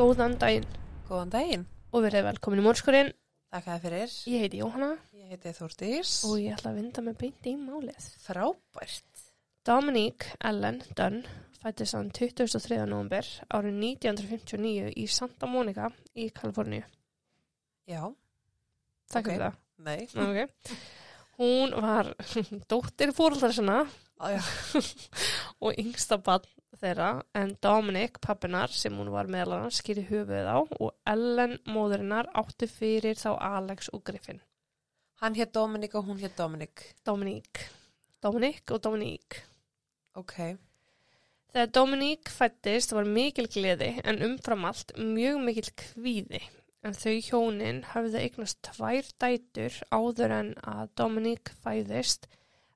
Góðan daginn Góðan daginn. og verið velkomin í mórskurinn. Takk að fyrir. Ég heiti Jóhanna Ég heiti Þórdís. og ég ætla að vinda með beint í málið. Frábært. Dominique Ellen Dunn fættist hann 23. november árið 1959 í Santa Monica í Kaliforníu. Já, Takk Ok. fyrir það. nei. Okay. Hún var dóttir já. og yngsta bann þeirra en Dominic, pappinar, sem hún var meðal annars, skýri höfuðið á og Ellen, móðurinnar, átti fyrir þá Alex og Griffin. Hann hétt Dominik og hún hétt Dominik. Dominique. Dominic og Dominique. Ok. Þegar Dominique fættist var mikil gleði en umfram allt mjög mikil kvíði. En þau hjónin hafði eignast tvær dætur áður en að Dominique fæðist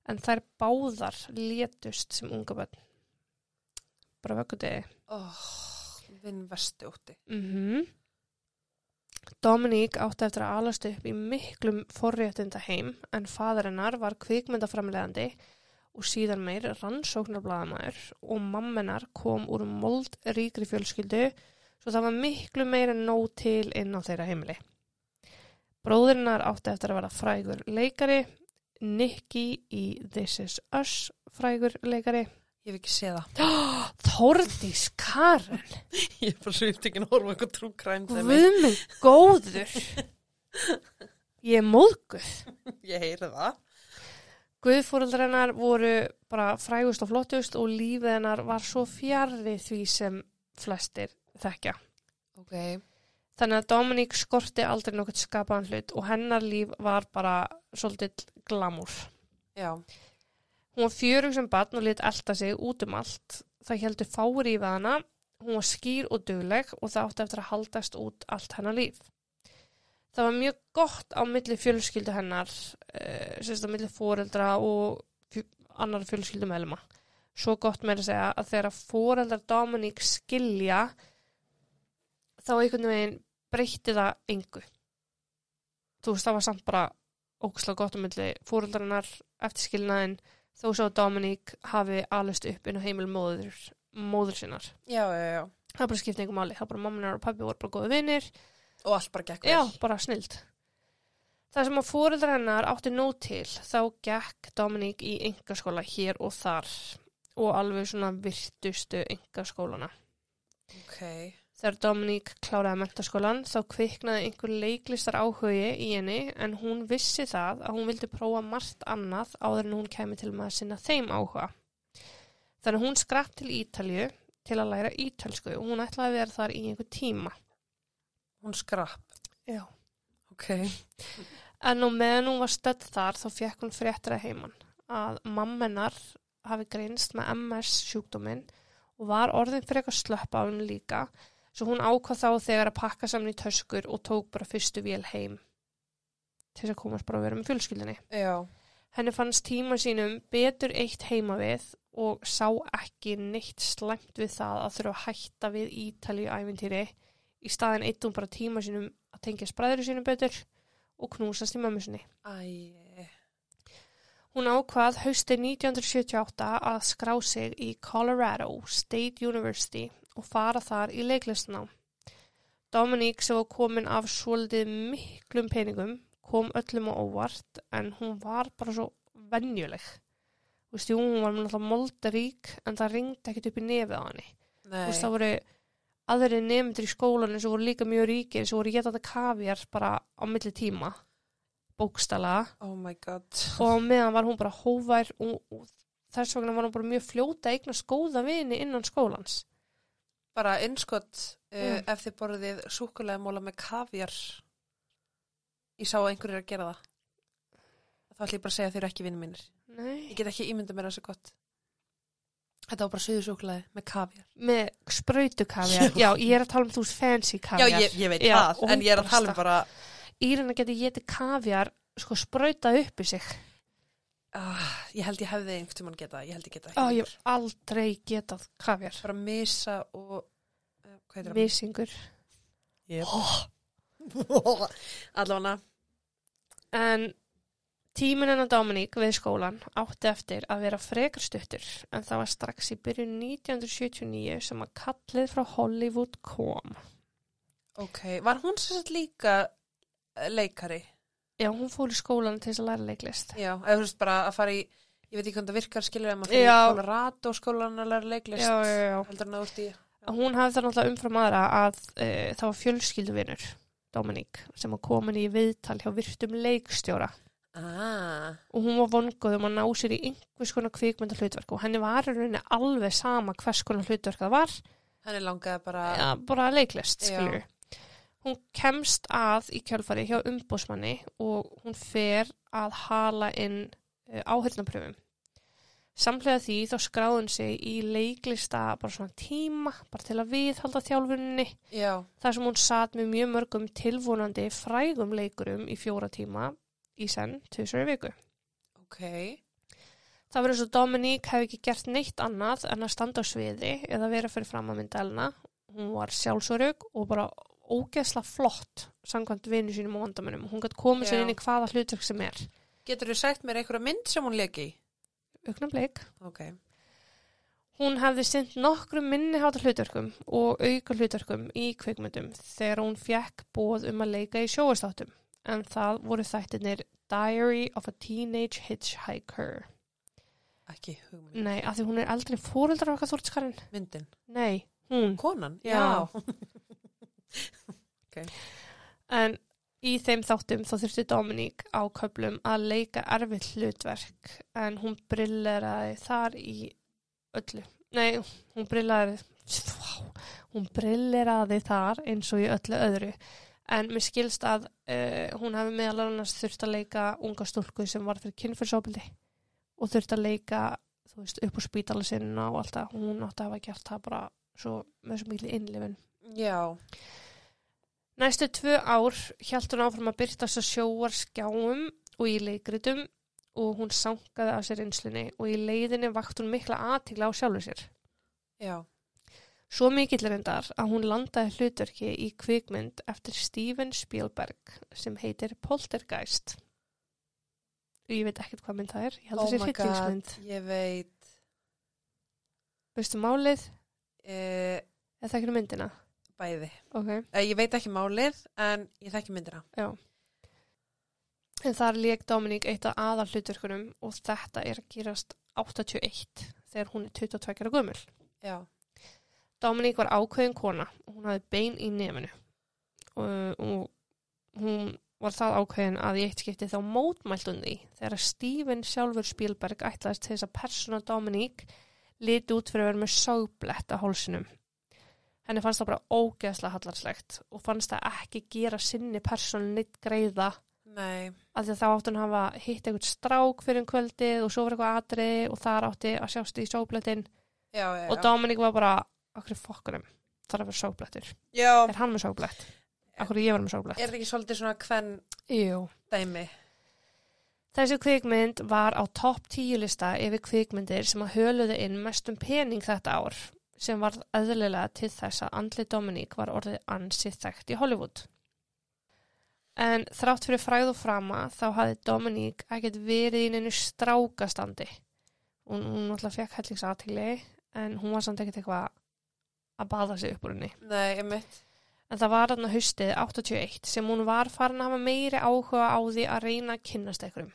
en þær báðar létust sem unga bönn. Bara vökkudegi. Oh, vinn vestu úti. Mm Dominique átti eftir að alast upp í miklum forréttinda heim en faðurinnar var kvikmyndaframlegandi og síðan meir rannsóknarbladamæður og mammenar kom úr mold ríkri fjölskyldu svo það var miklu meir en nóg til inn á þeirra heimili. Bróðurinnar átti eftir að vera frægur leikari, Nicky í This Is Us frægur leikari, Ég hef ekki séð það. Þórdís Karen. Ég er bara svo upptekinn að horfa á eitthvað trúkræm þegar Guð minn góður. Ég er móðguð. ég heyri það. Guðfóreldrar hennar voru bara frægust og flottust og lífið hennar var svo fjarrri því sem flestir þekkja. Ok. Þannig að Dominík skorti aldrei nokkert skapaðan hlut og hennar líf var bara svolítið glamúr. Já. Hún var fjörug sem barn og lit elda sig út um allt. Það heldur fáir í við hana. Hún var skýr og dugleg og það átti eftir að haldast út allt hennar líf. Það var mjög gott á milli fjölskyldu hennar, uh, sérst á milli fóreldra og fjö, annar fjölskyldu meðluma. Svo gott með að segja að þegar fóreldrar Dominík skilja þá einhvern veginn breytti það engu. Þú veist, það var samt bara ógslag gott á milli fóreldrarinnar eftir skilnaðin þó svo að Dominík hafi alist upp inn á heimil móður, móður sinnar. Já, já, já. Það bara skipti einhver máli. Það bara mamminar og pabbi voru bara góða vinnir. Og allt bara gekk Já, vel. bara snild. Það sem að fóreldrar hennar átti nóg til þá gekk Dominík í engaskóla hér og þar og alveg svona virtustu engaskólana. Ok. Þegar Dominík kláraði mentaskólan þá kviknaði einhver leiklistar áhugi í henni en hún vissi það að hún vildi prófa margt annað áður en hún kemi til að sinna þeim áhuga. Þannig hún skrapp til Ítalju til að læra ítalsku og hún ætlaði að vera þar í einhver tíma. Hún skrapp. Já. Ok. En og meðan hún var stödd þar þá fekk hún fréttir að heiman að mammenar hafi greinst með MS sjúkdóminn og var orðin fyrir eitthvað slöpp á henni líka svo hún ákvað þá þegar að pakka saman í töskur og tók bara fyrstu vél heim til þess að komast bara að vera með fjölskyldinni. Já. Henni fannst tíma sínum betur eitt heima við og sá ekki neitt slæmt við það að þurfa að hætta við ítalíu æfintýri í staðin eitt hún bara tíma sínum að tengja spræður sínum betur og knúsast í mömmu sinni. Æ. Hún ákvað hausti 1978 að skrá sig í Colorado State University og fara þar í leiklistná. Dominique sem var komin af svolítið miklum peningum kom öllum á óvart en hún var bara svo venjuleg. Þú veist, hún var náttúrulega moldarík en það ringdi ekkert upp í nefið á henni. Þú veist, það voru aðri nefndur í skólanum sem voru líka mjög ríkir sem voru getað kavjar bara á milli tíma, bókstala Oh og meðan var hún bara hóvær og, og þess vegna var hún bara mjög fljóta að eignast góða vini innan skólans. Bara innskott uh, Já. ef þið borðið súkulega móla með kavjar. Ég sá að einhverjir að gera það. Þá ætlum ég bara að segja að þeir eru ekki vinnir mínir. Nei. Ég get ekki ímynda mér þessu gott. Þetta var bara suðusúkulega með kavjar. Með sprautu kavjar. Já, ég er að tala um þú veist fancy Já, kavjar. ég, ég veit Já, það, en ég er að tala um bara, Írina geti getið kavjar sko sprautað upp í sig. Uh, ég held ég hefði einhvern tímann geta, ég held ég geta ekki. Ó, ég hef aldrei getað kavjar. Bara misa og, uh, hvað heitir það? Misingur. Yep. Allavega, En tíminn hennar Dominík við skólan átti eftir að vera frekar stuttur en það var strax í byrjun 1979 sem að kallið frá Hollywood kom. Ok, var hún sagt líka leikari? Já, hún fór í skólan til þess að læra leiklist. Já, eða þú veist bara að fara í, ég veit ekki hvernig það virkar, skilur að maður fyrir Colorado skólan að læra leiklist. Já, já, já. Heldur hann að úr í, að hún hafði það náttúrulega umfram aðra að e, það var fjölskylduvinur Dominík sem var komin í viðtal hjá virtum leikstjóra ah, og hún var vonguð um að ná sér í einhvers konar kvikmynda hlutverk og henni var alveg sama hvers konar hlutverk það var, henni langaði bara, bara leiklist skilur. Hún kemst að í kjölfari hjá umbósmanni og hún fer að hala inn uh, áhörnapröfum. Samlega því þá skráði hún sig í leiklista bara svona tíma, bara til að viðhalda þjálfuninni já, þar sem hún satt með mjög mörgum tilvonandi frægum leikurum í fjóra tíma í senn, í viku. ok, Það var eins og Dominique hefði ekki gert neitt annað en að standa á sviði eða vera fyrir fram að mynda elna. Hún var sjálfsörug og bara ógeðsla flott samkvæmt vinu sínum og vandamönnum. Hún gætt komið sér inn í hvaða hlutverk sem er. getur þú sagt mér einhverja mynd sem hún leki í? Augna bleik. Ok, Hún hefði synt nokkrum minniháta hlutverkum og auka hlutverkum í kvikmyndum þegar hún fekk bóð um að leika í sjóastáttum. En það voru þættirnir Diary of a Teenage Hitchhiker. ekki hugmynd, Nei, af því hún er eldri fóreldrar okkar þúrtskarinn. myndin, Nei, hún. konan, Já. já, En í þeim þáttum þá þurfti Dominík á köflum að leika erfitt hlutverk en hún brilleraði þar í öllu. Nei, hún brilleraði, hún brilleraði þar eins og í öllu öðru. En mér skilst að uh, hún hefði meðal annars þurft að leika unga stúlku sem var fyrir kynfyrsóbildi og þurft að leika, þú veist, upp á spítala sinna og allt það. Hún átti að hafa gert það bara svo með svo miklu innlifin. já, Næstu tvö ár hjælt hún áfram að byrtast að sjóar skjáum og í leikritum og hún sankaði af sér einslunni og í leiðinni vakt hún mikla aðtigla á sjálfur sér. já, Svo mikill reyndar að hún landaði hlutverki í kvikmynd eftir Steven Spielberg sem heitir Poltergeist. Ég veit ekkert hvað mynd það er, ég held að oh það sé my god, ég veit, Veistu málið? uh, Eða það ekki myndina? Bæði, Ok. uh, ég veit ekki málið, en ég þekki myndina. En þar leik Dominík eitt af aðal hlutverkunum og þetta er að gerast 81 þegar hún er 22 ára gömul. Já, Dominík var ákveðin kona og hún hafði bein í nefinu og, og hún var það ákveðin að í eitt skipti þá mótmælt hún því þegar Steven sjálfur Spielberg ætlaðist til þess að persóna Dominík liti út fyrir að vera með sáblett á hálsinum. Henni fannst það bara ógeðslega hallarslegt og fannst það ekki gera sinni persónu neitt greiða nei, að því að þá átti hún að hafa hitt eitthvað strák fyrir um kvöldið og svo var eitthvað atriði og þar átti að sjást í já, og. Dominik var bara okkur fokkunum, þarf að vera sóblettur Já, er hann með sóblett? Okkur ég var með sóblett? er þetta ekki svolítið svona hvern Jú. dæmi? Þessi kvikmynd var á topp tíu lista yfir kvikmyndir sem að höluðu inn mestum pening þetta ár sem var öðlilega til þess að andli Dominik var orðið ansið þekkt í Hollywood. En þrátt fyrir fræð og frama þá hafði Dominik ekkert verið í neinu strákastandi. Hún, hún náttúrulega fekk hellingsatikli en hún var samt ekkert eitthvað að baða sig upp úr henni. Nei, ég mitt. En það var þarna haustið 81 sem hún var farin að hafa meiri áhuga á því að reyna að kynnast einhverjum.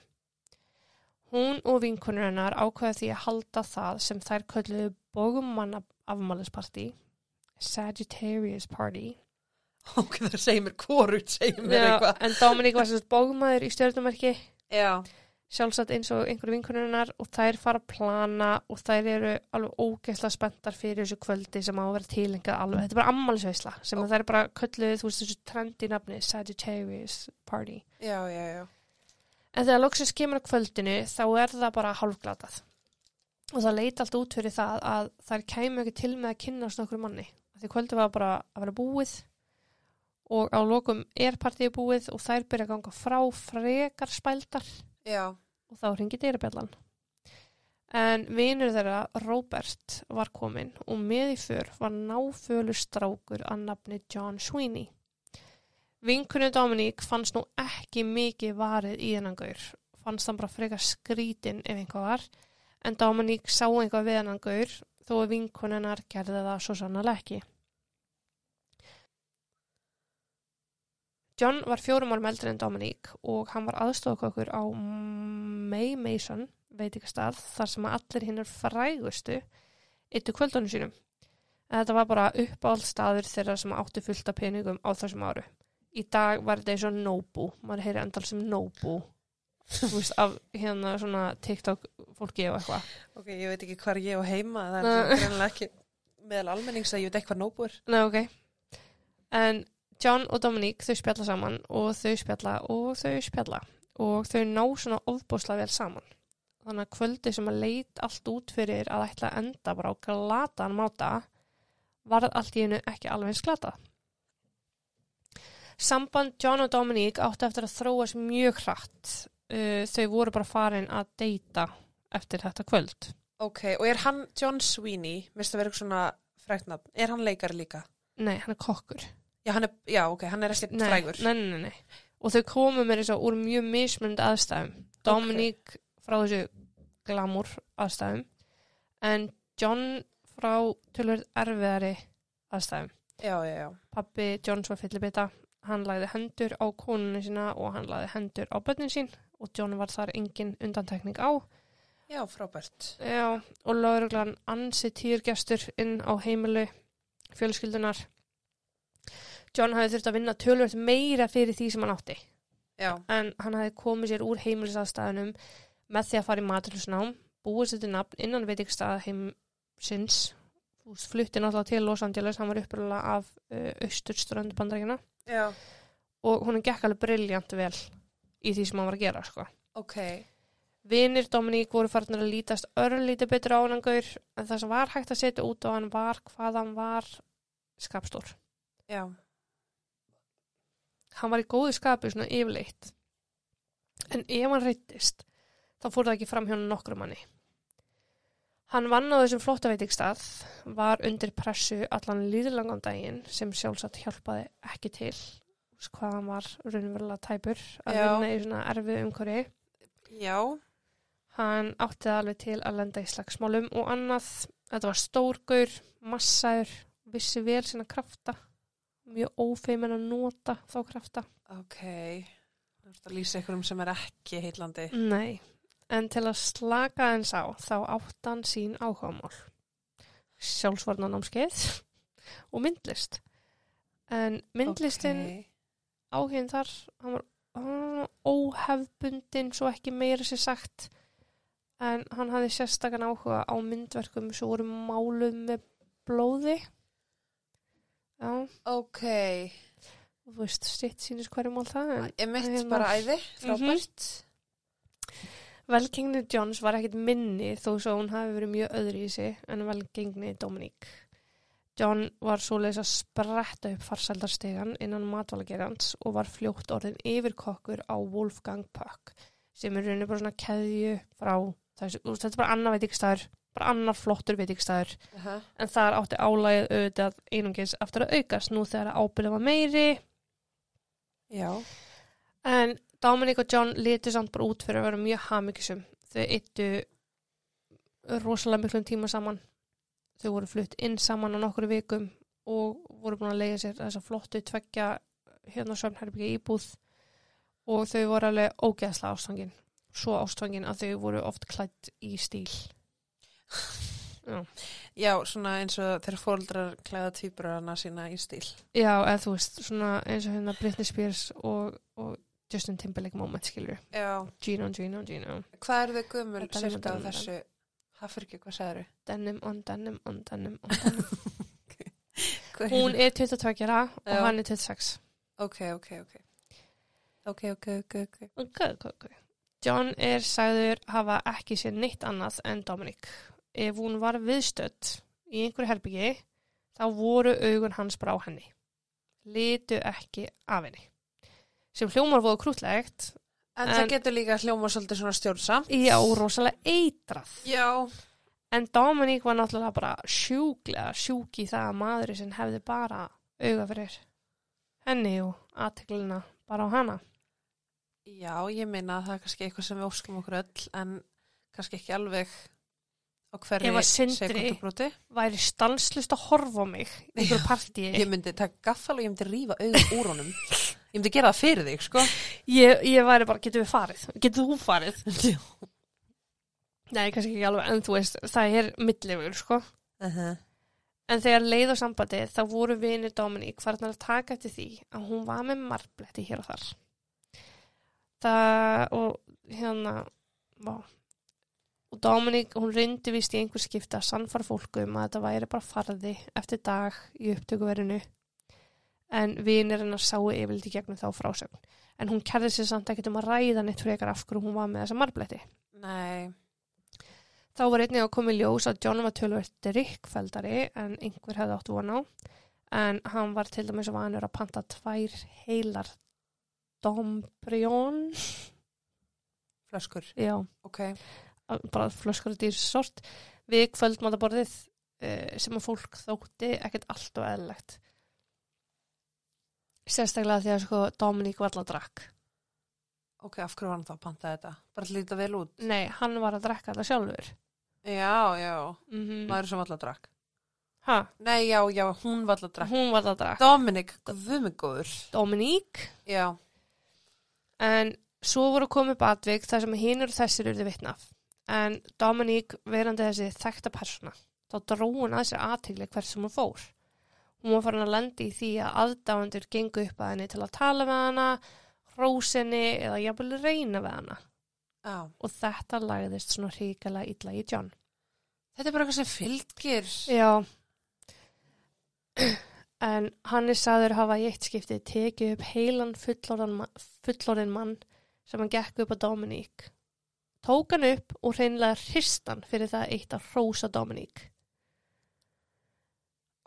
Hún og vinkonur hennar ákveða því að halda það sem þær kölluðu bógumanna afmælisparti, Sagittarius Party. Ok, það segir mér hvorut, segir mér eitthvað. en Dominik var sagt bógumæður í stjórnumerki, Já, sjálfsagt eins og einhverju vinkonur hennar og þær fara að plana og þær eru alveg ógeðslega spenntar fyrir þessu kvöldi sem á að vera tilengað alveg. Þetta er bara ammælisveisla sem að þær bara kölluðu, þú veist, þessu trendi nafni, Sagittarius Party. já, já, já. En þegar loksins kemur að kvöldinu þá er það bara hálfglatað. Og það leita allt út fyrir það að þær kæmu ekki til með að kynnast okkur manni. Því kvöldu var bara að vera búið og á lokum er partíið búið og þær byrja að ganga frá frekar spældar Já, og þá ringið dyrabjallan. En vinur þeirra, Robert, var kominn og með í för var náfölu strákur að nafni John Sweeney. Vinkunni Dominík fannst nú ekki mikið varið í hennan gaur. Fannst hann bara frekar skrítin ef einhvað var, en Dominík sá einhvað við hennan gaur þó að vinkunninnar gerði það svo sannlega ekki. John var fjórum árum eldri en Dominique og hann var aðstofakokkur á May Mason veitingastað þar sem allir hinnur frægustu yttu kvöldunum sínum. En þetta var bara uppáhaldstaður þeirra sem áttu fullt af peningum á þessum áru. Í dag var þetta eins og Nobu, maður heyri endal sem Nobu, þú veist, af hérna svona TikTok fólki og eitthvað. Ok, ég veit ekki hvar ég og heima, það er greinlega ekki meðal almennings að ég veit ekki hvað nóbúr. Nei, ok. En John og Dominique, þau spjalla saman og þau spjalla og þau spjalla og þau ná svona ofbúslega vel saman. Þannig að kvöldi sem að leit allt út fyrir að ætla að enda bara á glataðan máta varð allt í hennu ekki alveg eins glatað. Samband John og Dominique átti eftir að þróast mjög hratt. Uh, þau voru bara farin að deyta eftir þetta kvöld. Ok, og er hann John Sweeney, minnst að vera eitthvað svona fræknafn, er hann leikari líka? Nei, hann er kokkur. Já, hann er, já, ok, hann er ekki nei, frægur. Nei, nei, nei, nei. Og þau komu með þess að úr mjög mismunandi aðstæðum. Dominique frá þessu glamúr aðstæðum en John frá tölvöld erfiðari aðstæðum. Já, já, já. Pappi Johns var fyllibita, hann lagði hendur á konunni sína og hann lagði hendur á börnin sín og John var þar engin undantekning á. Já, frábært. Já, og lauruglan ansi týrgestur inn á heimilu fjölskyldunar. John hafði þurft að vinna tölvöld meira fyrir því sem hann átti. Já, en hann hafði komið sér úr heimilisaðstæðunum með því að fara í maturhúsnám, búið sér til nafn innan veitingstað heimsins, flutti náttúrulega til Los Angeles, hann var upprunalega af uh, austurströndu bandarækina já, og hún gekk alveg briljant vel í því sem hann var að gera, sko. ok. Vinir Dominík voru farnir að lítast örlítið betur á hann gaur, en það sem var hægt að setja út á hann var hvað hann var skapstór. Já, hann var í góðu skapi svona yfirleitt en ef hann reyttist þá fór það ekki fram hjá nokkru manni hann vann á þessum flottaveitingstað var undir pressu allan líðlangan daginn sem sjálfsagt hjálpaði ekki til hvað hann var raunverulega tæpur að vinna í svona erfið umhverfi já, hann átti það alveg til að lenda í slagsmálum og annað þetta var stórgaur, massaður vissi vel sína krafta mjög ófeimin að nota þá krafta ok. Þú veist að lýsa ykkurum sem er ekki heitlandi. Nei, en til að slaka eins á þá átt hann sín áhugamál. Sjálfsvarnanámskeið og myndlist. En myndlistin Ok. Áhugin þar, hann var hann var óhefbundin svo ekki meira sér sagt. En hann hafði sérstakann áhuga á myndverkum sem voru máluð með blóði. Já, Ok, þú veist, stitt sínist hverju mál það. Ég mitt Hérna. bara æði, frábært. Velgengni Johns var ekkit minni þó svo hún hafi verið mjög öðri í sig en velgengni Dominique. John var svoleiðis að spretta upp farsaldarstegan innan matvælagerans og var fljótt orðin yfirkokkur á Wolfgang Puck sem er rauninni bara svona keðju frá þessu, þetta er bara annar veitingstæður, bara annar flottur veitingstæður Uh -huh. en þar átti álægið auðvitað einungis aftur að aukast nú þegar ábyrðið var meiri Já, En Dominic og John litu samt bara út fyrir að vera mjög hamikisum. Þau yttu rosalega miklum tíma saman. Þau voru flutt inn saman á nokkru vikum og voru búin að leiða sér þessa flottu tveggja hérna sömnherbyggi íbúð og þau voru alveg ógeðslega ástfangin. Svo ástfangin að þau voru oft klætt í stíl. Já, já, svona eins og þegar fóldrar klæða tvíburana sína í stíl. Já eða þú veist, svona eins og hérna Britney Spears og, og Justin Timberlake moment, skilur. Já, Gino, Gino, Gino. hvað eru þau er cirka á þessu? Ekki, hvað sagður Denim on denim on denim on denim. þau? Hún er 22 ára og Já. hann er 26. Ok, ok, ok. Ok, ok, ok, ok. Ok, ok, ok. John er sagður hafa ekki sér neitt annað en Dominic. Ef hún var viðstödd í einhverju herbyggi, þá voru augun hans bara á henni. Litu ekki af henni. Sem hljómar voru krútlegt, En, En- það getur líka hljóma svolítið svona stjórnsamt. já, rosalega eitrað. Já. En Dominic var náttúrulega bara sjúklega sjúk í það að maðurinn sem hefði bara auga fyrir henni og aðteklina bara á hana. Já, ég meina að það er kannski eitthvað sem við óskum okkur öll, en kannski ekki alveg á hverju að Sindri- sekundubróti. væri stanslust að horfa á mig í einhverju partíi Ég myndi taka gaffal og ég myndi rífa augun úr honum. Ég myndi gera það fyrir þig, sko. Ég, ég væri bara, getur við farið? Getur þú farið? Nei, kannski ekki alveg, en þú veist, það er milligur, sko. Uh -huh. En þegar leið á sambandi þá voru vinir Dominík farnar að taka eftir því að hún var með marbletti hér og þar. Það og hérna, vá. Og Dominík, hún reyndi vist í einhver skipta að sannfara fólku um að þetta væri bara farði eftir dag í upptökuverinu. En vinir hennar sáu yfirleitt í gegnum þá frásögn. En hún kærði sér samt ekkert um að ræða neitt frekar af hverju hún var með þessa marbletti. Nei. Þá var einnig að koma í ljós að John var tölvöld drikkfældari en einhver hefði átt von á. En hann var til dæmis vanur að panta tvær heilar dombrjón, Flöskur. já, Ok. bara flöskur dýr sort, við kvöldmátaborðið uh, sem að fólk þótti ekkert allt og eðlilegt. Sérstaklega því að sko Dominík var alltaf að drakk. Ok, af hverju var hann þá að panta þetta? Bara að líta vel út. Nei, hann var að drakka alltaf sjálfur. Já, já. Mm -hmm. Maður sem alltaf drakk. Ha, Nei, já, já, hún var alltaf drakk. hún var alltaf að drakk. Dominik, guðmigóður. Dominík Já. En svo voru komið upp atvik þar sem hinn eru þessir urðu vitnaf. En Dominík verandi þessi þekta persóna, þá dró hún að sér aðtegli hvert sem hún fór. Hún var farin að lendi í því að aðdáendur gengu upp að henni til að tala með hana, rósinni eða jafnvel reyna við hana. Já. Og þetta lagðist svona hrikalega illa í John. Þetta er bara eitthvað sem fylgir. Já. En hann er saður hafa í eitt skipti tekið upp heilan fullorðin mann sem hann gekk upp á Dominík. Tók hann upp og hreinlega hristan fyrir það eitt að hrósa Dominík.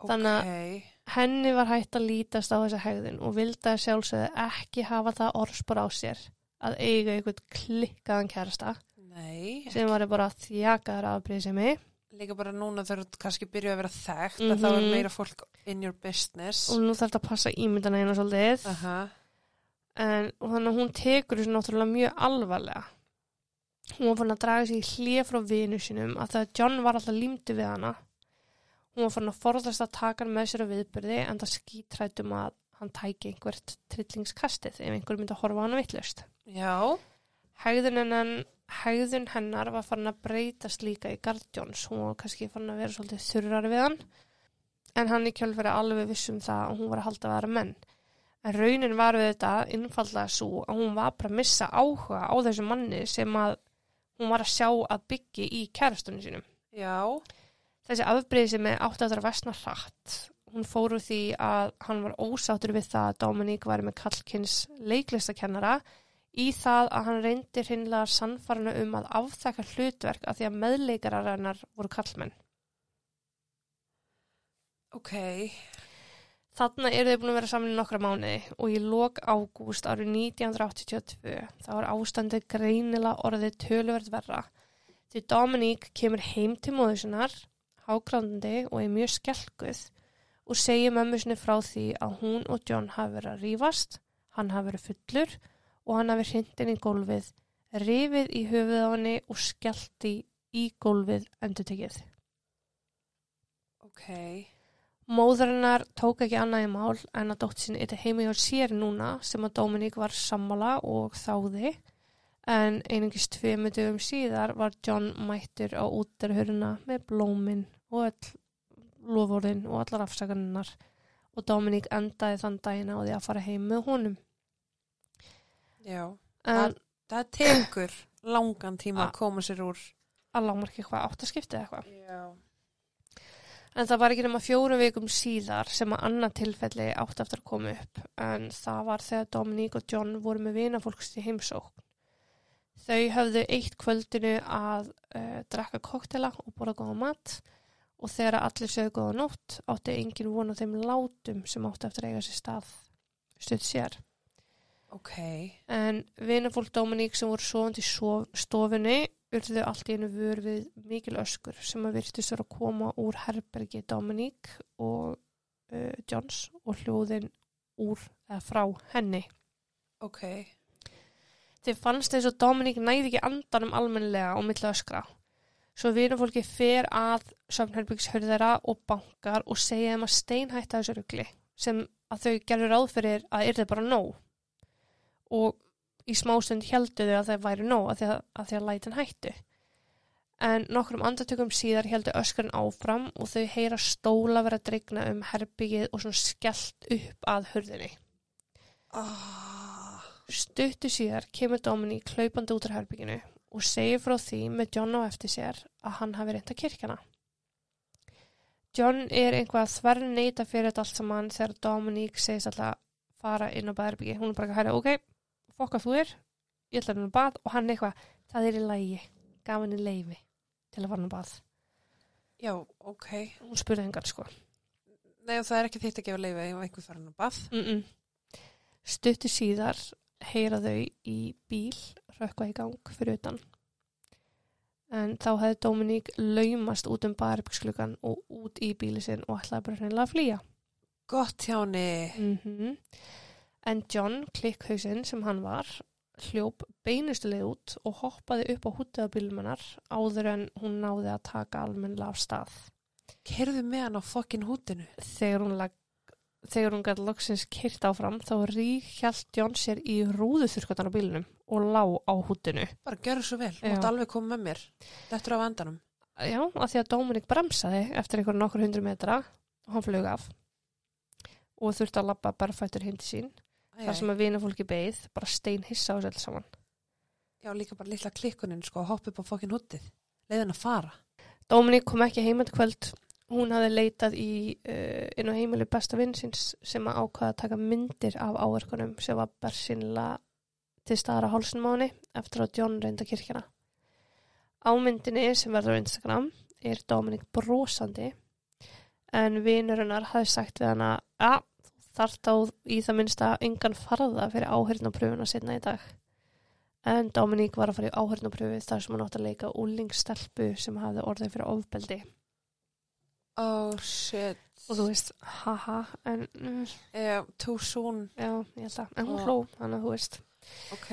Þannig Ok. Henni var hægt að lítast á þessa hegðun og vildi að sjálfsögðu ekki hafa það orðspor á sér að eiga einhvern klikkaðan kærasta Nei. sem var bara þjakaður afbrýðsemi Líka bara núna þegar þú kannski byrjuð að vera þekkt Mhm. að þá er meira fólk in your business. og nú þarf þetta að passa ímyndana einu svolítið. Aha. en og þannig að hún tekur þessu náttúrulega mjög alvarlega hún var fann að draga sig í hlið frá vinu sinum að það John var alltaf límdu við hana hún var fann að forðast að taka hann með sér á viðbyrði en það skítrættum að hann tæki einhvert trillingskastið ef einhver myndi að horfa á hana vittlust Já. hegðun hennar var fann að breytast líka í Gard Johns hún var kannski fann að vera svolítið þurrar við hann en hann í kjölfæri alveg vissum það að hún var að halda að vera menn En raunin var við þetta innfallega svo að hún var bara að missa áhuga á þessu manni sem að hún var að sjá að byggi í kærastunni sínum. Já. Þessi afbreyði sem er átti að það vestna hratt. Hún fór úr því að hann var ósáttur við það að Dominík var með kallkins leiklistakennara í það að hann reyndi hreinlega sannfarnu um að afþekka hlutverk af því að meðleikarar hennar voru kallmenn. Ok. Þarna eru þau búin að vera saman í nokkra mánuði og í lok ágúst árið 1982 þá er ástandið greinilega orðið töluvert verra. Því Dominík kemur heim til móður sinnar, hágrandandi og er mjög skelkuð og segir mömmu sinni frá því að hún og John hafi verið að rífast, hann hafi verið fullur og hann hafi hrindin í gólfið, rifið í höfuð á henni og skellt í, gólfið endur tekið. Ok. Móðurinnar tók ekki annað í mál en að dótt sinni eitthvað heima hjá sér núna sem að Dominík var sammála og þáði en einungis tveimu dögum síðar var John mættur á úterhöruna með blómin og öll lofórðin og allar afsakaninnar og Dominík endaði þann daginn á því að fara heim með honum. Já. En Það tekur langan tíma að koma sér úr. að lámarki eitthvað áttaskiptið eitthvað. Já. En það var ekki nema fjórum vikum síðar sem að annað tilfelli átt eftir að koma upp en það var þegar Dominík og John voru með vinafólks í heimsókn. Þau höfðu eitt kvöldinu að uh, drakka koktela og borða góða mat og þegar allir sögðu góða nótt átti engin vona þeim látum sem átti eftir að eiga sér stað stutt sér. Ok. En vinafólk Dominík sem voru í sof- stofunni urðu allt í einu vör við mikil öskur sem að virtist að koma úr herbergi Dominík og uh, Johns og hljóðin úr eða frá henni. Ok. Þeir fannst eins og Dominík næði ekki andanum almennilega og milli öskra. Svo vinafólki fer að söfnherbyggshörðara og bankar og segja þeim að steinhætta þessu rugli sem að þau gerur ráð fyrir að yrði bara nóg. og í smástund heldu þau að það væri nóg að því að, að, að lætin hættu. En nokkrum andartökum síðar heldu öskurinn áfram og þau heyra stóla vera að dregna um herbyggið og svona skellt upp að hurðinni. Oh. Stuttu síðar kemur Dominík hlaupandi út úr herbygginu og segir frá því með John á eftir sér að hann hafi reynda kirkjana. John er einhvað að þverja neyta fyrir þetta allt saman þegar Dominík segist alltaf fara inn á baðherbyggi. Hún er bara að hæra, ok, fokka þú er, ég ætla að bað og hann eitthvað, það er í lægi, gaf henni leifi til að fara hann að bað. Já, ok. Hún spurði hengar sko. Nei, og það er ekki þitt að gefa leiði ef einhver farin á bað. Mm -mm. Stuttu síðar heyra þau í bíl rökkva í gang fyrir utan. En þá hefði Dominík laumast út um baðherbyggsklukkan og út í bíli sinn og ætlaði bara hreinlega að flýja. Gott hjáni. Mm En John, klikkhausinn sem hann var, hljóp beinustuleg út og hoppaði upp á hútið á bílumennar áður en hún náði að taka almennilega af stað. Kerðu með hann á fokkin hútinu. Þegar hún, lag, þegar hún gæti loksins kyrt áfram þá rík hjælt John sér í rúðuþurkatan á bílunum og lá á hútinu. Bara gjör svo vel. Mátt alveg koma með mér. Þetta er á vandanum. Já, af því að Dominik bremsaði eftir einhver nokkur hundru metra og hann flög af og þurfti að labba barfættur til sín. Æ, þar sem að vinafólki beið bara stein hissa á sér saman. Já, líka bara litla klikkunin, sko, að hoppa upp á fokkin hútið. Leiðin að fara. Dominik kom ekki heim þetta kvöld. Hún hafði leitað í uh, inn á heimilu besta vinsins sem að ákvaða að taka myndir af áverkunum sem var bersinlega til staðar á henni eftir að John reynda kirkjana. Á myndinni sem verður á Instagram er Dominik brosandi en vinurinnar hafði sagt við hana að þarft á í það minnsta engan farða fyrir áhyrnapröfuna sinna í dag. En Dominík var að fara í áhörnapröfu þar sem hann átti að leika úlingstelpu sem hafði orðið fyrir ofbeldi. Oh, shit. Og þú veist, haha, en mm, Yeah, too soon. já, ég held að, en hún Já. hló, þannig að þú veist. Ok.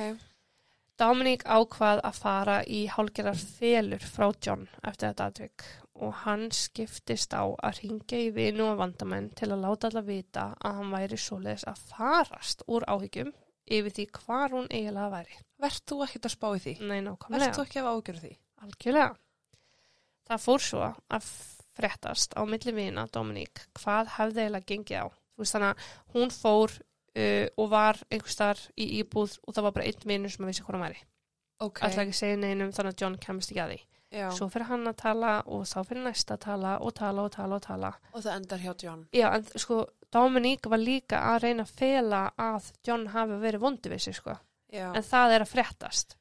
Dominík ákvað að fara í hálgerar felur frá John eftir þetta atvik og hann skiptist á að ringja í vinu og vandamenn til að láta alla vita að hann væri svoleiðis að farast úr áhyggjum yfir því hvar hún eiginlega væri. Vert þú ekkert að spá í því? Nei, nákvæmlega. þú ekki að ágjöra því? Algjörlega. Það fór svo að fréttast á milli vina Dominík hvað hefði eiginlega gengið á. Þú veist þannig að hún fór uh, og var einhvers þar í íbúð og það var bara einn vinur sem að vissi hvað hann væri. Ok. Alltaf ekki segja neinum þannig að John kemst ekki að því. Já. Svo fyrir hann að tala og þá fyrir næsta að tala og tala og tala og tala. Og það endar hjá John. Já, en sko Dominík var líka að reyna að fela að John hafi verið vondi við sig sko. Já. En það er að fréttast.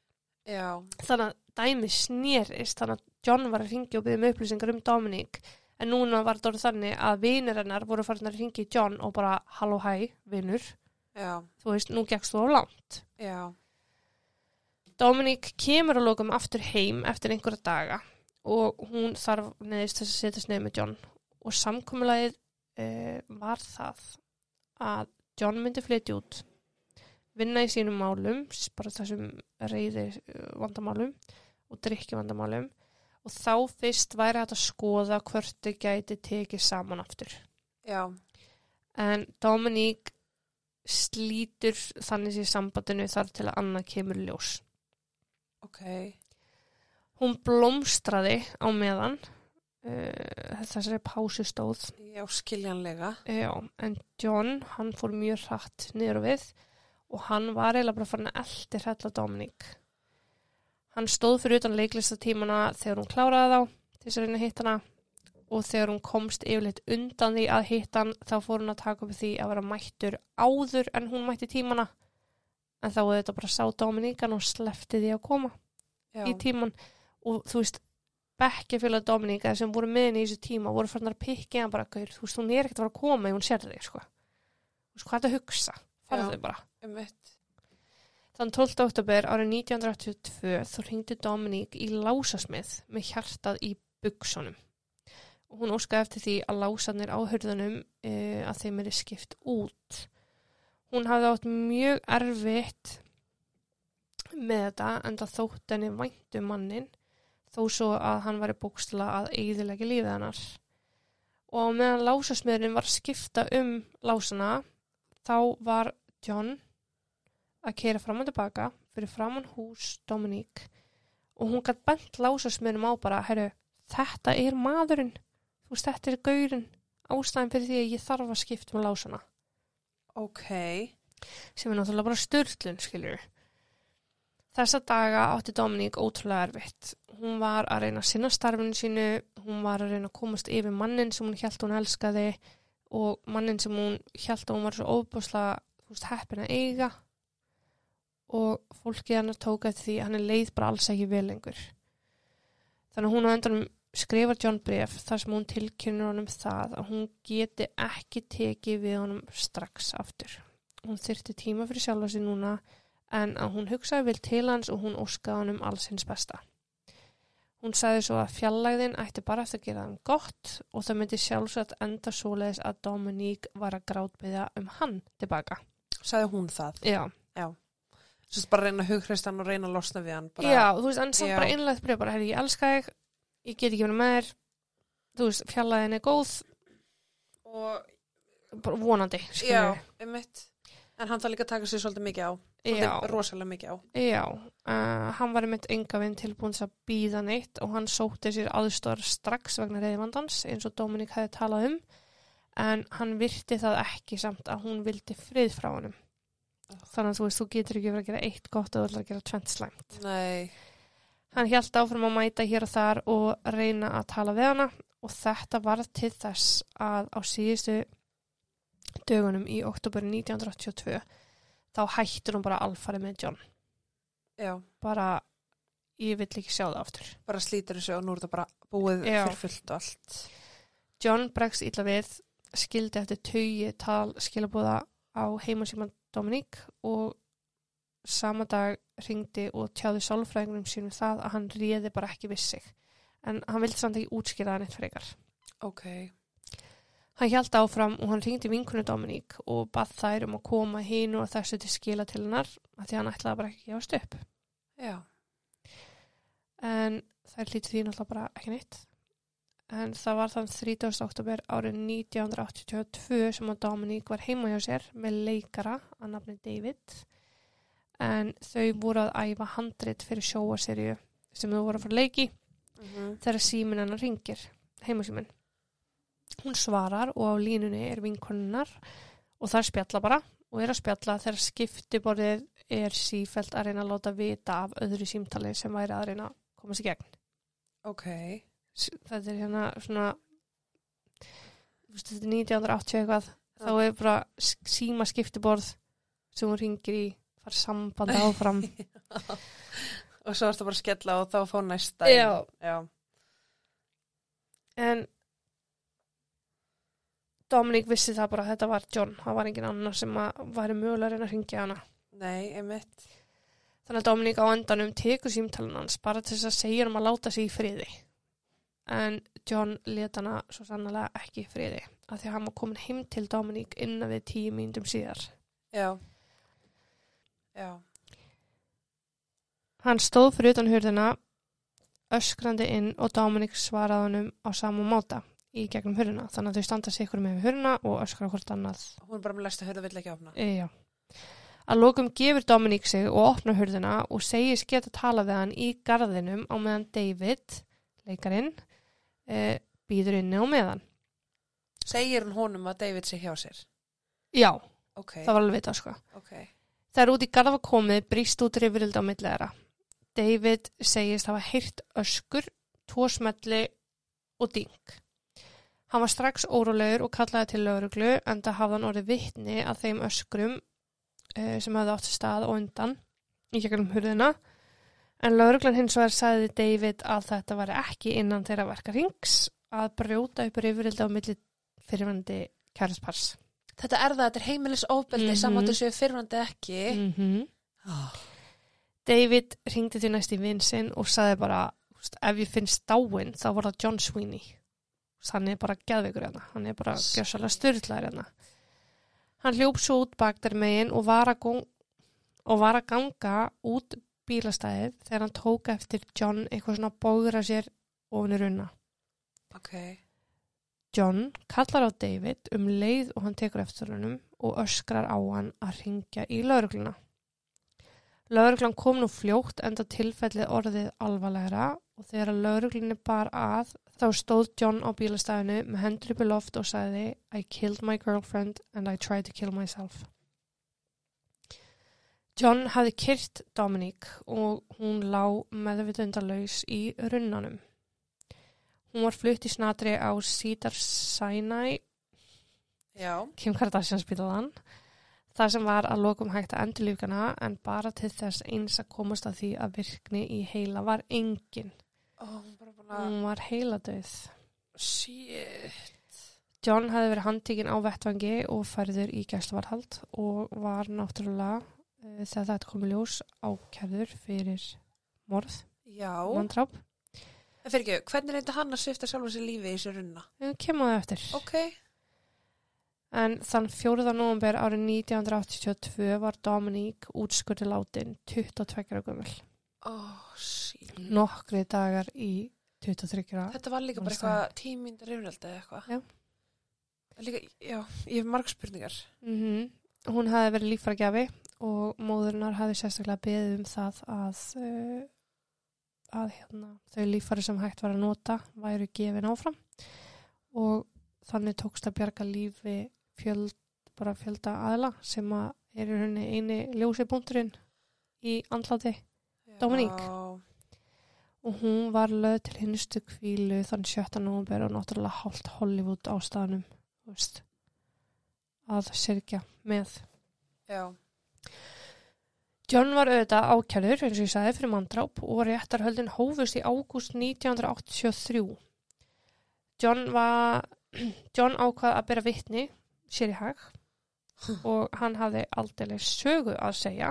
Já. þannig að dæmi snýrist þannig að John var að ringja og byggja um upplýsingar um Dominic en núna var þetta orðið þannig að vinir hennar voru farin að ringja í John og bara halló hæ, vinur Já. þú veist, nú gekkst þú á langt Já. Dominic kemur að lókum aftur heim eftir einhverja daga og hún þarf neðist þess að setjast neð með John og samkomulagið uh, var það að John myndi flytja út vinna í sínum málum bara þessum reyði uh, vandamálum og drikki vandamálum og þá fyrst væri hægt að skoða hvort þau gæti tekið saman aftur Já. en Dominic slítur þannig sér sambandinu þar til að annað kemur ljós Ok. Hún blómstraði á meðan uh, þessari pásu stóð. Já, skiljanlega. Já, en John, hann fór mjög hratt niður við og hann var eiginlega bara farin að eldi hrælla Dominík. Hann stóð fyrir utan leiklistatímana þegar hún kláraði þá til þess að reyna að hitta hana og þegar hún komst yfirleitt undan því að hitta hann þá fór hún að taka upp því að vera mættur áður en hún mætti tímana en þá þetta bara sá Dominíkan og slefti því að koma Já. í tíman og þú veist bekkjafélag Dominíka sem voru með henni í þessu tíma voru farin að pikki hann bara gaur, þú veist, hún er ekkert að fara að koma ef hún sér þig, sko. Hvað er þetta að hugsa? Já. Um. Þann 12. oktober árið 1982 þá hringdi Dominík í lásasmið með hjartað í. Og hún óskaði eftir því að lásarnir á hurðunum e, að þeim er skipt út. Hún hafði átt mjög erfitt með þetta en það þótt henni væntu mannin þó svo að hann var í bókstala að eigðilega lífið hennar. Og meðan lásasmiðurinn var skipta um lásana þá var John að keira fram og tilbaka fyrir framann hús Dominík og hún gætt bent lásasmjörnum á bara, herru, þetta er maðurinn, þú veist, þetta er gaurinn, ástæðin fyrir því að ég þarf að skipta með lásana, Ok. sem er náttúrulega bara styrlun, skiljur. Þessa daga átti Dominík ótrúlega erfitt. Hún var að reyna að sinna starfinu sínu, hún var að reyna að komast yfir mannin sem hún hjælt hún elskaði og mannin sem hún hjælt að hún var svo óbúslega, þú veist, heppin að eiga og fólkið hennar tók eftir því hann er leið bara alls ekki vel lengur. Þannig að hún á endanum skrifar John bref þar sem hún tilkynur honum það að hún geti ekki tekið við honum strax aftur. Hún þyrti tíma fyrir sjálfa sig núna en að hún hugsaði vel til hans og hún óskaði honum alls hins besta. Hún sagði svo að fjallægðin ætti bara eftir að gera hann gott og það myndi sjálfsagt enda svoleiðis að Dominique var að grátbyðja um hann tilbaka. Sagði hún það? Já, Svo bara reyna að hughrist hann og reyna að losna við hann. Bara, Já, þú veist, en samt Já. bara innlegt breyf bara, herri, ég elska þig, ég get ekki verið með þér, þú veist, fjallaðin er góð, Og, bara vonandi, já, skilur. um mitt. En hann þarf líka taka sér svolítið mikið á. Já, Svolítið rosalega mikið á. já, uh, hann var einmitt enga vinn tilbúin að býða neitt og hann sótti sér aðstór strax vegna reyðvandans eins og Dominik hefði talað um, en hann virti það ekki samt að hún vildi frið frá honum. Þannig að þú veist, þú getur ekki verið að gera eitt gott og þú ætlar að gera tvent slæmt. Nei. Hann hjælt áfram að mæta hér og þar og reyna að tala við hana og þetta var til þess að á síðustu dögunum í oktober 1982 þá hættur hún bara alfarið með John. Já. Bara, ég vill ekki sjá það aftur. Bara slítur þessu og nú er þetta bara búið Já. fyrir fullt og allt. John bregst illa við, skildi eftir taugi tal skilabóða á heimasíman Dominík og sama dag ringdi og tjáði sálfræðingunum sínum það að hann réði bara ekki við sig. En hann vildi samt ekki útskýra það neitt frekar. Ok. Hann hjælt áfram og hann ringdi vinkunni Dominík og bað þær um að koma hínu og þessu til skila til hennar að því hann ætlaði bara ekki að gefast upp. Já. En þær lítið því náttúrulega bara ekki neitt. En það var þann 30. oktober árið 1982 sem að Dominík var heima hjá sér með leikara að nafni David. En þau voru að æfa handrit fyrir sjóaserju sem þau voru að fara að leiki Mm þegar síminn hennar ringir, heimasíminn. Hún svarar og á línunni er vinkonunnar og það spjalla bara og er að spjalla þegar skiptiborðið er sífælt að reyna að láta vita af öðru símtali sem væri að reyna að komast í gegn. Ok. Þetta er hérna svona, þetta er 1980 eitthvað, þá er bara síma skiptiborð sem hún ringir í, fara samband áfram. Og svo ertu bara að skella og þá fá næsta. Já. Já. En Dominík vissi það bara að þetta var John, það var engin annar sem mögulega að reyna að ringja hana. Nei, einmitt. Þannig að Dominík á endanum tekur símtalun hans bara til þess að segja um að láta sig í friði. En John let hana svo sannlega ekki friði af því að hann var komin heim til Dominík innan við tíu mínútum síðar. Já. Já. Hann stóð fyrir utan hurðina, öskrandi inn og Dominík svaraði honum á sama máta í gegnum hurðina. Þannig að þau standa sig ykkur með hurðina og öskra hvort annað Hún bara með læst að hörða vill ekki opna. E, já. Að lokum gefur Dominík sig og opnar hurðina og segist geta tala við hann í garðinum á meðan David, leikarinn, e, býður inni á meðan. Segir hún honum að David sé hjá sér? Já, Ok. það var alveg vitað sko. Ok. Það er út í garða komið, brýst út rifrildi á milli þeirra. David segist hafa heyrt öskur, tvo smelli og ding. Hann var strax órólegur og kallaði til lauruglu en það hafði hann orðið vittni að þeim öskrum uh, sem hafði átt stað og undan í gegnum hurðina. En lauruglan hins vegar sagði David að þetta var ekki innan þeirra verka rings að brjóta upp rifrildi á milli fyrirvændi kærespars. Þetta er það, þetta er heimilis ofbeldi, mm -hmm. séu fyrrandi ekki. Mm -hmm. Oh. David ringdi til næst í vinn sinn og sagði bara, "Úst, ef ég finnst dáin þá var það John Sweeney hann er bara geðveikur hérna hann er bara gjössalega styrlaður hérna hann hljóp svo út baktar megin og var að, og var að ganga út bílastæðið þegar hann tók eftir John eitthvað svona bóður að sér ofin í runna Ok. John kallar á David um leið og hann tekur eftir hannum og öskrar á hann að ringja í laurugluna. Lögreglan kom nú fljótt enda tilfellið orðið alvarlegra og þegar lögreglinni bar að þá stóð John á bílastæðinu með hendur upp í loft og sagði I killed my girlfriend and I tried to kill myself. John hafði kyrt Dominique og hún lá meðvitundalaus í runnanum. Hún var flutt í snatri á Cedar Sinai, Já. Kim Kardashian spílaðan, þar sem var að lokum hægt að endurlífgana en bara til þess eins að komast að því að virkni í heila var engin. Ó, hún var heiladauð. shit. John hafði verið handtíkin á vettvangi og færður í gæsluvarhald og var náttúrulega þegar þetta kom í ljós ákjærður fyrir morð, Já. manndráp. En fyrir ekki, hvernig reyndi hann að svifta sjálfur sér lífi í þessu runna? Kemum á það eftir. Ok. En þann 4. november árið 1982 var Dominique útskurði látin 22 ára gömul. Ó, sí. Nokkri dagar í 23 ára. Þetta var líka bara eitthvað tímyndir yfirhaldi eða eitthvað. Já. Líka, já, ég hef marg spurningar. Mm Hún hafði verið líffærgjafi og móðurinnar hafði sérstaklega beðið um það að, uh, að hérna, þau líffæri sem hægt var að nota væru gefin áfram og þannig tókst að bjarga lífi fjöld, bara fjölda aðla sem að er í rauninni eini ljósi punkturinn í andláti Dominique. Já. og hún var löð til hinstu kvílu þann 17. november og náttúrulega hálft Hollywood á staðnum þú veist, að syrkja með. Já. John var auðvitað ákjærður, eins og ég sagði, fyrir manndráp og réttarhöldin hófust í ágúst 1983. John, var, John ákvað að bera vittni sér í hag og hann hafði aldrei sögu að segja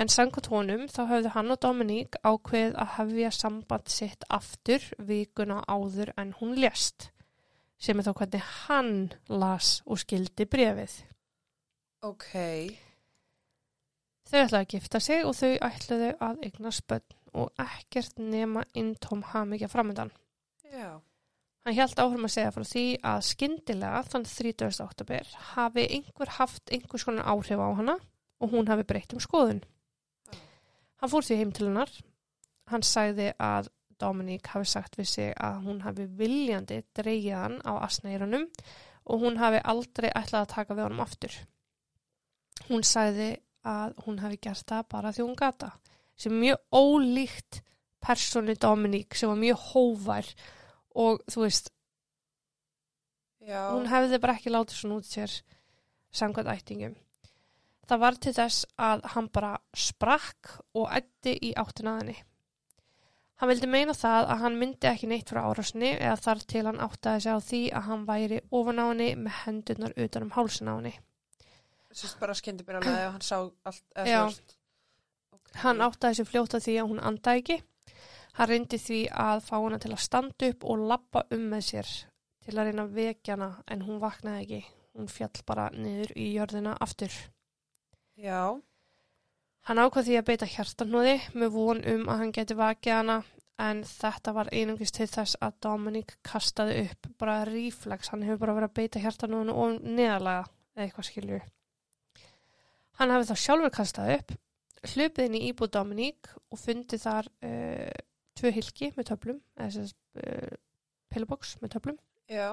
en samkvæmt honum þá höfðu hann og Dominique ákveð að hefja samband sitt aftur vikuna áður en hún lést sem er þá hvernig hann las og skildi brefið. Ok. Þau ætlaði að gifta sig og þau ætlaði að eigna spönn og ekkert nema intóm hamingja framöndan. Já. Hann held áfram að segja frá því að skyndilega þann 30. oktober hafi einhver haft einhvers konar áhrif á hana og hún hafi breytt um skoðun. Hann fór því heim til hennar. Hann sagði að Dominique hafi sagt við sig að hún hafi viljandi dreigið hann á asnæðirunum og hún hafi aldrei ætlað að taka við honum aftur. Hún sagði að hún hafi gert það bara því hún gata sem er mjög ólíkt personu Dominique sem var mjög hóvær og þú veist, Já. hún hefði bara ekki látið svona út sér samkvæmt ættingum. Það var til þess að hann bara sprakk og ætti í áttina að henni. Hann vildi meina það að hann myndi ekki neitt frá árásni eða þar til hann áttaði sig á því að hann væri ofan á henni með hendurnar utan um hálsin á henni. Sýst bara skyndi byrja alveg ef hann sá allt. eða Já. þú veist. Ok. Hann áttaði sig fljóta því að hún andaði ekki. Hann reyndi því að fá hana til að standa upp og lappa um með sér til að reyna að vekja hana en hún vaknaði ekki. Hún fjall bara niður í jörðina aftur. Já. Hann ákvað því að beita hjartanóði með von um að hann geti vakið hana en þetta var einungist til þess að Dominic kastaði upp bara reflex, hann hefur bara verið að beita hjartanóðinu og neðalega eða eitthvað skilju. Hann hafi þá sjálfur kastað upp, hlupið inn í íbúð Dominic og fundið þar uh, tvö hilki með töflum, eða þess uh, pillbox með töflum. Já.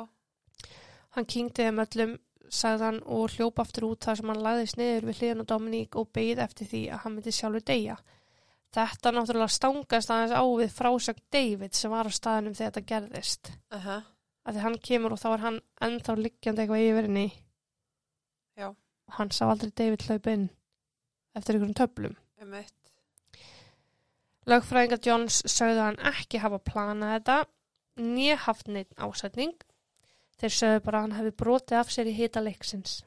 Hann kynkti þeim öllum, sagði hann og hljóp aftur út þar sem hann lagðist niður við hliðan á Dominík og beigð eftir því að hann myndi sjálfur deyja. Þetta náttúrulega stangast aðeins á við frásögn David sem var á staðinum þegar þetta gerðist. Uh -huh. Því hann kemur og þá er hann ennþá liggjandi eitthvað yfir henni. Já. Og hann sá aldrei David hlaupa inn eftir einhverjum töflum. Um eitt. Lögfræðingar Johns sögðu hann ekki hafa planað þetta, nýja haft neitt ásætning. Þeir sögðu bara að hann hefði brotið af sér í hita leiksins.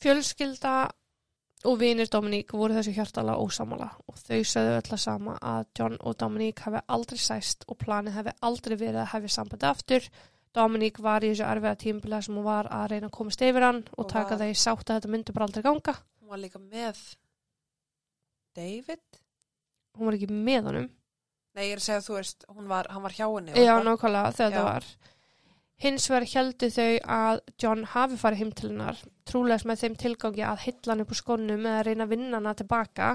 Fjölskylda og vinir Dominík voru þessu hjartala ósamala og þau sögðu öll að sama að John og Dominík hefði aldrei sæst og planið hefði aldrei verið að hefði sambandi aftur. Dominík var í þessu erfiða tímbilega sem hún var að reyna að komast yfir hann og, Og taka var- það í sátt að þetta myndi bara aldrei ganga. Hún var líka með David? Hún var ekki með honum. Nei, ég er að segja að þú veist, var, hann var hjá henni. Já, nákvæmlega þegar Já. það var. Hins vegar heldu þau að John hafi farið heim til hennar, trúlegs með þeim tilgangi að hylla hann upp úr skónum eða reyna að vinna hana tilbaka,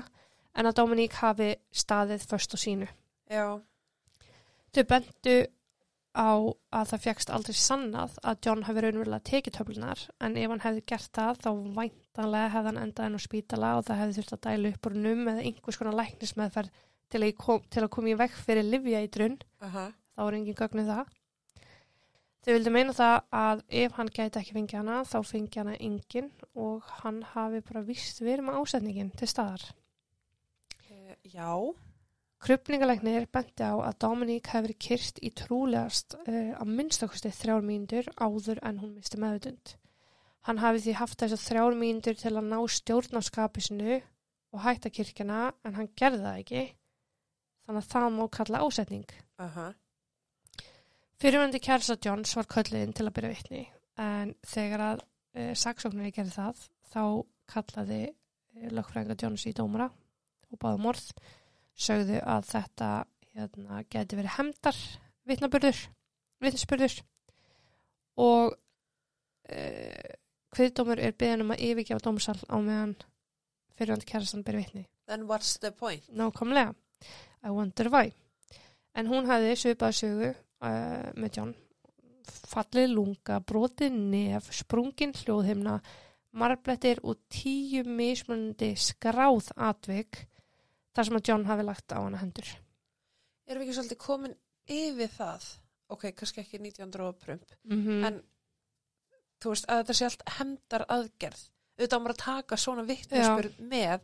en að Dominique hafi staðið först á sínu. Já. Þau bentu á að það fjækst aldrei sannað að John hafi raunverulega tekið töflunar, en ef hann hefði gert það þá væntanlega hefði hann endað henn á spítala og það hefði þurft að dælu upp úr num eða einhvers konar læknismeðferð til að, til að koma í vekk fyrir livja í drunn Aha. þá er engin gögnu það. Þau vildu meina það að ef hann gæti ekki fengið hana þá fengi hana engin og hann hafi bara vist verið með ásetningin til staðar. E, já. Krupningalegnir benti á að hefði verið kyrst í trúlegast uh, að minnstakosti þrjár mínútur áður en hún misti meðutund. Hann hafi því haft þess að þrjár mínútur til að ná stjórn á skapisinu og hætta kirkjana en hann gerði það ekki þannig að það má kalla ásetning. Aha. Fyrirvændi kærsa Johns var kölluðinn til að byrja vitni en þegar að e, saksóknari gerði það þá kallaði e, lögfræðinga Johns í dómara og báði morð sögðu að þetta hérna, geti verið hemdar vitnisburður. Og e, hviðdómur er beðan um að yfirgefa dómsal á meðan fyrirvændi kærastan byrja vitni. Then what's the point? nákvæmlega. I wonder why. En hún hafði svipað sögu uh, með John fallið lunga, brotið nef sprungin hljóðhimna marblettir og tíu mismunandi skráð atvik þar sem að John hafi lagt á hana hendur Erum við ekki svolítið komin yfir það? Ok, kannski ekki 1900 og prump. mm -hmm. En þú veist að þetta sé allt hemdar aðgerð. Auðvitað á maður að taka svona vittnesspurð með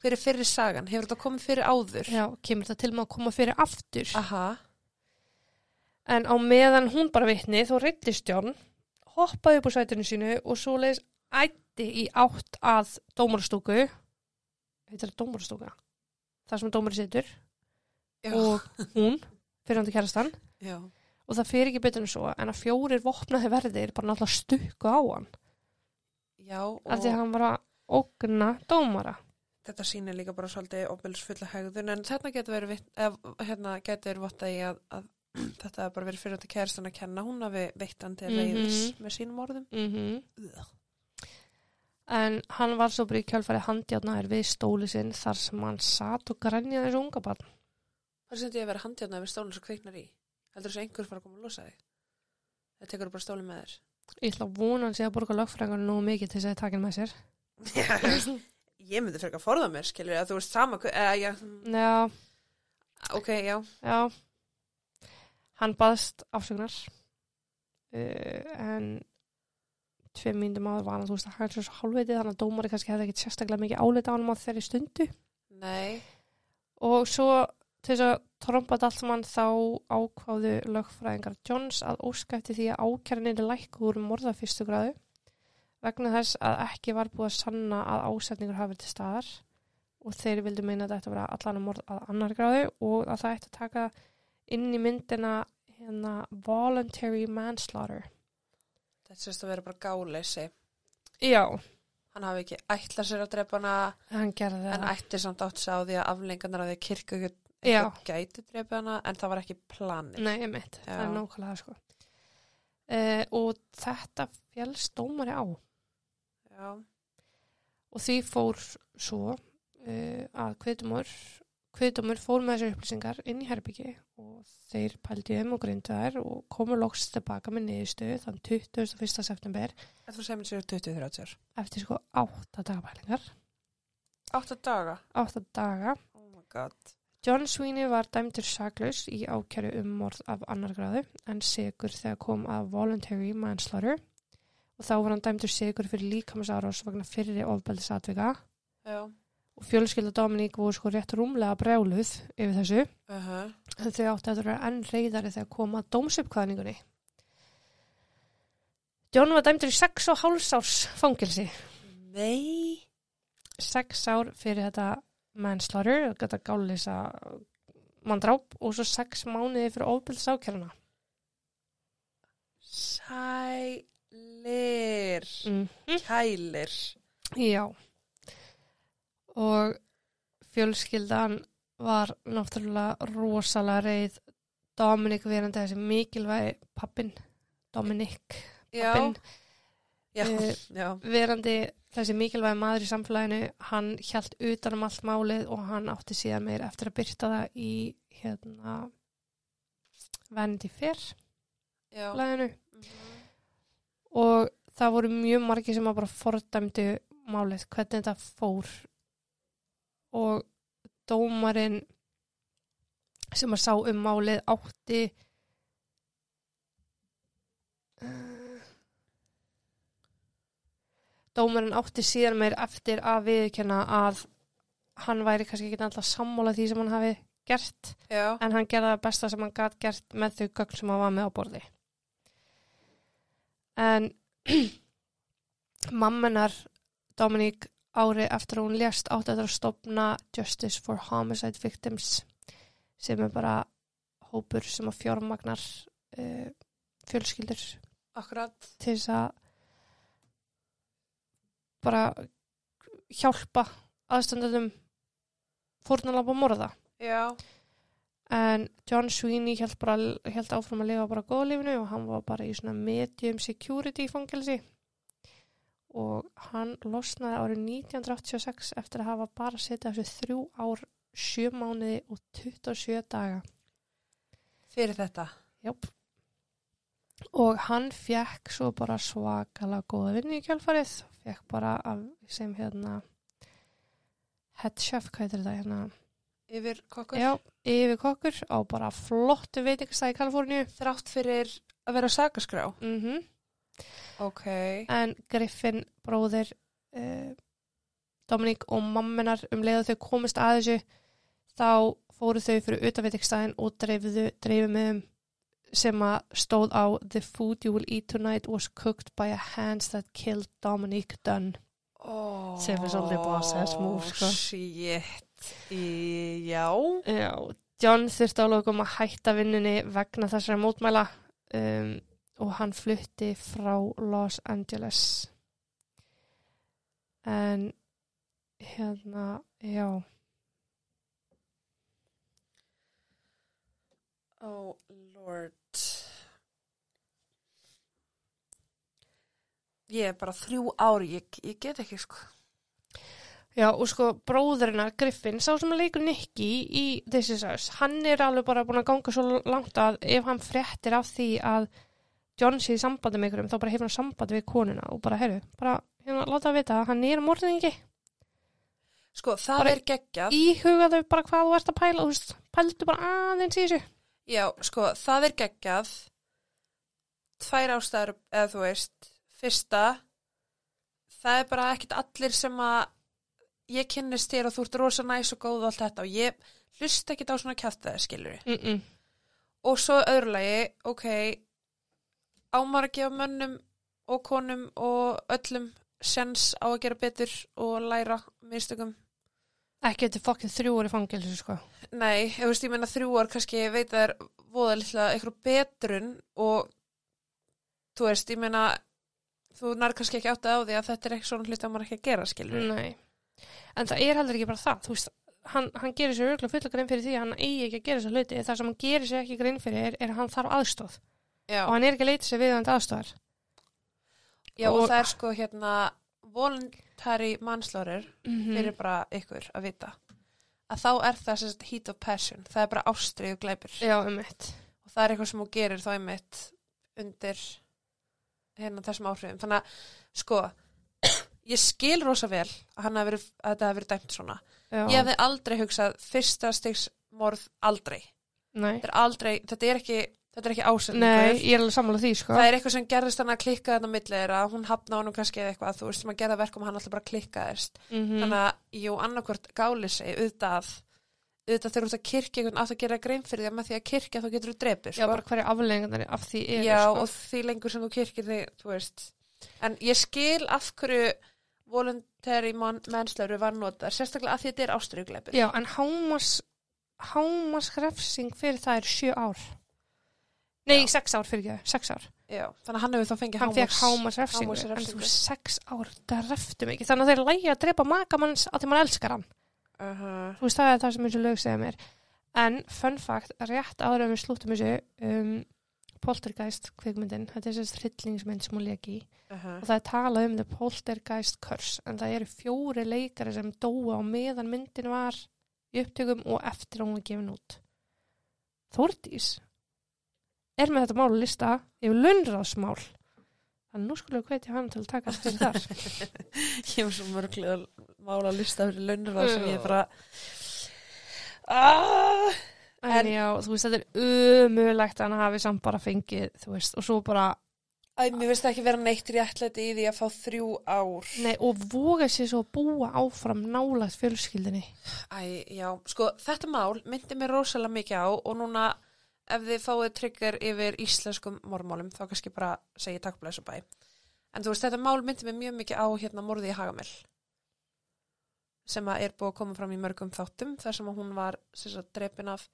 hver er fyrir sagan. Hefur þetta komið fyrir áður? já, kemur það til með að koma fyrir aftur Aha. En á meðan hún bara vitni þó reyndist John hoppaði upp úr sætinu sínu og svo leiðis ætti í átt að dómarastúku. Heitir það dómarastúka? Þar sem dómari situr. Já. og hún fyrir hann til kærastan. Já. og það fyrir ekki betur en svo en að fjórir vopnaði verðir bara náttúrulega stukku á hann. Já, og af því að hann var að ógna dómara. Þetta sýnir líka bara svolítið ofbelðsfulla hegðun en þetta getur verið, hérna, getur verið votta í að, að þetta hefur bara verið fyrir þetta kæristan að kenna hún hafi veitt hann til Mhm. reyðis með sínum orðum. mm en hann var svo bara í kjölfæri handjárnaðir við stóli sinn þar sem hann satt og grænjaði þessu unga barn Það er sem því að vera handjárnað við stólinn sem kveiknar í. Heldur þessu einhver fara að koma að losa þig? Það tekur bara stólinn með þér. ég ætla að vona hann sé að borga lögfræðingar nú mikið til þess að taka hann með sér ég myndi frekar að forða mér, skilur að þú veist sama, eða, já, já, ok, já, já hann baðst afsögnar uh, en tveim mínútum áður var hann þú veist að hann er svo hálfveitið þannig að dómari kannski hefði ekkit sérstaklega mikið álita á hann á þeirri stundu. Nei, og svo til þess að tromba þetta allt saman þá ákváðu lögfræðingar Johns að óska eftir því að ákjærnin er lækkuð úr morða fyrstu gráðu vegna þess að ekki var búið að sanna að ásetningur hafi verið til staðar. Og þeir vildu meina að þetta vera allan að morð að annar gráðu og að það ætti að taka inn í myndina hérna voluntary manslaughter. Þetta sést að vera bara gáleysi. Já, Hann hafi ekki ætlað sér að drepa hana, hann gerði en ætti samt átt sig á því að aflengarnar af því að kirkju Já. gæti drepa hana, en það var ekki planið. Nei, ég mitt, það er nákvæmlega sko. Uh, og þetta fjálst dómari á. Já, og því fór svo uh, að kviðdumur kviðdumur fór með þessar upplýsingar inn í herbyggi og þeir pældi um og grindu þær og komu loks tilbaka með niðurstöðu þann 21. september þetta var sem sér 20-30 ár. eftir sko 8 dagapælingar 8 daga. 8 daga Oh my god. John Sweeney var dæmdur saklaus í ákjæru um morð af annar gráðu en sigur þegar kom að voluntary manslaughter og þá var hann dæmdur sigur fyrir líkamsárás vegna fyrri ofbeldisatvika Já, og fjölskylda Dominík voru sko rétt rúmlega brjáluð yfir þessu uh -huh. en þau átti að vera enn reyðari þegar kom að dómsuppkvæðningunni. John var dæmdur í sex og hálfs árs fangilsi. Nei. Sex ár fyrir þetta manslaughter, þetta gálisa manndráp og svo sex mánuði fyrir ofbildis ákjæruna. Sælir. Mm. Kælir. Já. Og fjölskyldan var náttúrulega rosalega reið Dominik verandi þessi mikilvægi pappin Dominic Já, pappinn, já, Eh, já. verandi þessi mikilvægi maður í samfélaginu hann hjælt utan um allt málið og hann átti síðan meir eftir að byrta það í hérna Vanity Fair já. blæðinu Mhm. og það voru mjög margir sem að bara fordæmdu málið, hvernig þetta fór og dómarinn sem að sá um málið átti uh, dómarinn átti síðan meir eftir að viðkenna að hann væri kannski ekki alltaf sammála því sem hann hafi gert Já, en hann gerði það besta sem hann gat gert með þau gögn sem hann var með á borði. En mammenar Dominic ári eftir að hún lést átti að stopna Justice for Homicide Victims sem er bara hópur sem að fjármagnar uh, fjölskyldur akkurat. til þess að bara hjálpa aðstandardum fórnalapa morða. Já, En John Sweeney held, bara, held áfram að lifa bara góðlífinu og hann var bara í svona medium security fangelsi og hann losnaði árið 1986 eftir að hafa bara setið þessu þrjú ár, sjö mánuði og 27 daga. fyrir þetta. Jáp. Og hann fekk svo bara svakalega góða vinnu í kjálfarið, fekk bara af, sem hérna head chef, hvað heitir þetta hérna? Yfir kokkur. Já, yfir kokkur á bara flottu veitingastæði í Kaliforníu. Þrátt fyrir að vera sakaskrá. Mm Ok. En Griffin bróðir uh, Dominík og mamminar um leið að þau komist að þessu þá fóru þau fyrir utanveitingstæðin og dreifuðu dreifum með um sem að stóð á The food you will eat tonight was cooked by a hands that killed Dominic Dunn. Oh, Sem er svolítið ass move, sko. Shit. Í, já. Já, John þurfti á lokum að hætta vinnunni vegna þessara mótmæla um, og hann flutti frá Los Angeles. En hérna, já, Oh, lord. Ég er bara þrjú ári, ég, ég get ekki, sko. já og sko bróðurinnar Griffin, sá sem að leikur Nicky í This Is Us, hann er alveg bara búin að ganga svo langt að ef hann fréttir af því að John sé í sambandi með ykkurum, þá bara hefur hann sambandi við konuna og bara, heyrðu, bara, hérna, láta að vita að hann er morðingi. Sko, það Bara er geggjað. íhugaðu bara hvað þú ert að pæla þú veist, pældu bara aðeins í þessu Já, sko, það er geggjað. Tvær ástæður, eða þú veist, fyrsta, það er bara ekkit allir sem að ég kynnist þér og þú ert rosa næs og góð og allt þetta og ég hlust ekkit á svona kjæftæði, skilur mm -mm. Og svo öðrulegi, ok, ámar að gefa mönnum og konum og öllum sens á að gera betur og læra mistökum. ekki þetta fokkið þrjú orði fangilsu sko Nei, ég veist, ég meina þrjú ár kannski veit að það er voða litla eitthvað betrun og þú veist, ég meina þú nær kannski ekki áttið á því að þetta er ekki svona hluti að maður ekki að gera, skilur Nei. en það er heldur ekki bara það veist, hann, hann gerir sér örgulega fulla grein fyrir því að hann eigi ekki að gera þessa hluti það sem hann gerir sér ekki grein fyrir er, er að hann þarf aðstóð Já, og hann er ekki að leita sér við hann aðstóðar já og, og- það er sko hérna voluntary manslaughter mm fyrir bara ykkur að vita. Að þá er það sagt heat of passion. Það er bara ástrið og glæpur já, um og það er eitthvað sem þú gerir þá einmitt undir hérna þessum áhrifum. Þannig að sko ég skil rosa vel að, verið, að þetta hafi verið dæmt svona. Já. ég hefði aldrei hugsað fyrsta stigs morð aldrei. Þetta er aldrei, þetta er ekki þetta er ekki Nei, ásendingur ég er alveg sammála því sko. Það er eitthvað sem gerðist hann að klikka þetta milli er að hún hafna honum kannski eða eitthvað þú veist sem að gera verkum hann alltaf bara klikkaðist. Mm þannig að, jú, annarkvort gáli sig auðvitað, auðvitað þegar þú ert að kirkja einhvern átt að gera grein fyrir því að með því að kirkja þá getur þú drepið, já, sko. bara hverju afleggingar af því er Já, sko. og því lengur sem þú kirkir því, þú veist. En ég skil af hverju voluntary man manslöru var notað, sérstaklega að því þetta er ástriðugleipur já, en hámas hámas refsing fyrir það er sjö ár Nei, Já. sex ár fyrir ekki, sex ár. Já, þannig að hann hefur þá fengið hann fekk hámas refsingu, en þú sex ár, það reftu mikið þannig að þeir lægi að drepa makamanns að því mann elskar hann. Uh -huh. þú veist það er það sem eins og lög segja mér. En fun fact, rétt áður en við slúttum þessu um, Poltergeist kvikmyndin, þetta er sérst hryllingsmynd sem hún leki í. Uh og það er talað um The Poltergeist Curse en það eru fjóri leikari sem dóa á meðan myndin var í upptökum og eftir að hún var gefin út. Þórdís er með þetta mál að lista yfir launráðsmál. Þannig nú skulum við hvetja hann til að taka fyrir þar. Ég hef svo mörglega mála að lista fyrir launur sem ég bara ah, en, já, þú veist, þetta er umulegt að hann hafi samt bara fengið, þú veist, og svo bara Æ, mér finnst ekki vera neitt réttlæti í því að fá þrjú ár. Nei, og voga sér svo að búa áfram nálagt fjölskyldinni Æ, já, sko, þetta mál myndi mér rosalega mikið á og núna ef þið fáið trigger yfir íslenskum mormálum þá kannski bara segi takk blæs og bæ. En þú veist, þetta mál myndi mér mjög mikið á hérna morði í Hagamel sem að er búið að koma fram í mörgum þáttum þar sem að hún var sagt, drepin af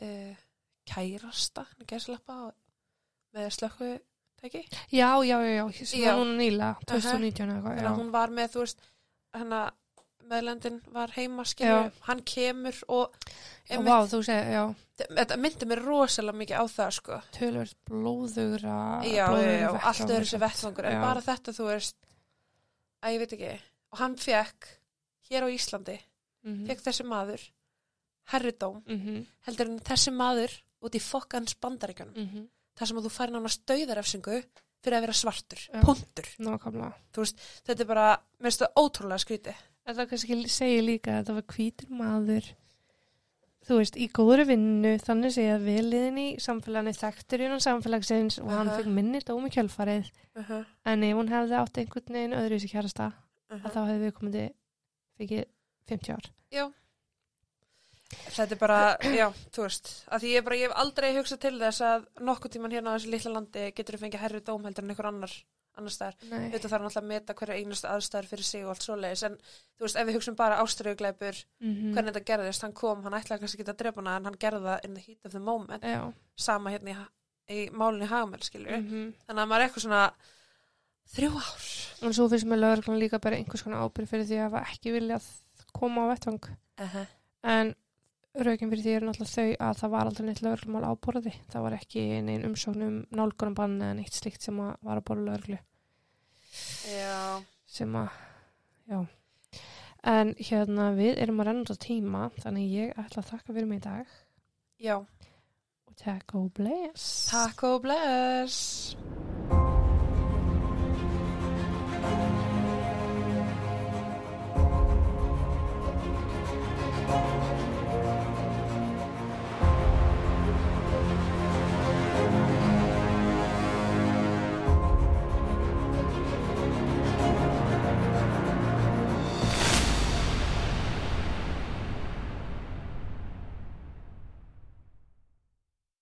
uh, kærasta, gæslappa með slökku tæki. já, já, já, já, núna nýla 2019 eða eitthvað, Þannig að já. hún var með, þú veist, hennar meðlendin var heima, skilur, hann kemur og Já, vá, þú segir, já, þetta myndi mér rosalega mikið á það sko. Tölvöld blóðugra já, já, blóðugur já, vettvangur, allt öðru sér samt. vettvangur. En Já. bara þetta þú veist að ég veit ekki. Og hann fekk hér á Íslandi Mhm, fekk þessi maður herridóm mhm, heldur en þessi maður út í fokkans bandaríkjunum. Mhm, þar sem að þú fær nánast dauðarefsingu fyrir að vera svartur, Já. nákvæmlega. Þetta er bara, mér finnst það ótrúlega skríti Þetta kannski segir líka að þetta var hvítur maður. Þú veist, í góðri vinnu þannig segja veliðin í samfélaginu þekktur innan samfélagsins og hann Aha. fikk minni dómi kjölfarið. Uh -huh, en ef hún hefði átt einhvern veginn öðru í sig kærasta uh að þá hefði við komandi fikið 50 ár þetta er bara, já, þú veist að því ég, bara, ég hef aldrei hugsað til þess að nokkuð tíman hérna á þessu litla landi getur þú fengið herri dóm heldur en einhver annar annar staðar Nei. þetta þarf náttúrulega að meta hverja einustu aðstæður fyrir sig og allt svoleiðis en þú veist ef við hugsun bara ástriðugleipur Mhm. hvernig þetta gerðist, hann kom, hann ætlaði kannski ekki að drepa hana en hann gerði það in the heat of the moment Já. sama hérna í, í málunni Hagamel skilur Mhm. þannig að maður er eitthvað svona þrjú ár En svo finnst mér lögreglan líka bara einhvers konar ábyrð fyrir því að hafa ekki viljað koma á vettvang. uh -huh. En Raukin fyrir því er náttúrulega þau að það var aldrei neitt lögurlumál á borði. Það var ekki neinn umsóknum nálgunum bann eða neitt slikt sem var að borða lögurlu. Já. Sem að, já. En hérna við erum að renna út á tíma þannig ég ætla að þakka fyrir mig í dag. Já. Og takk og bless. Takk og bless.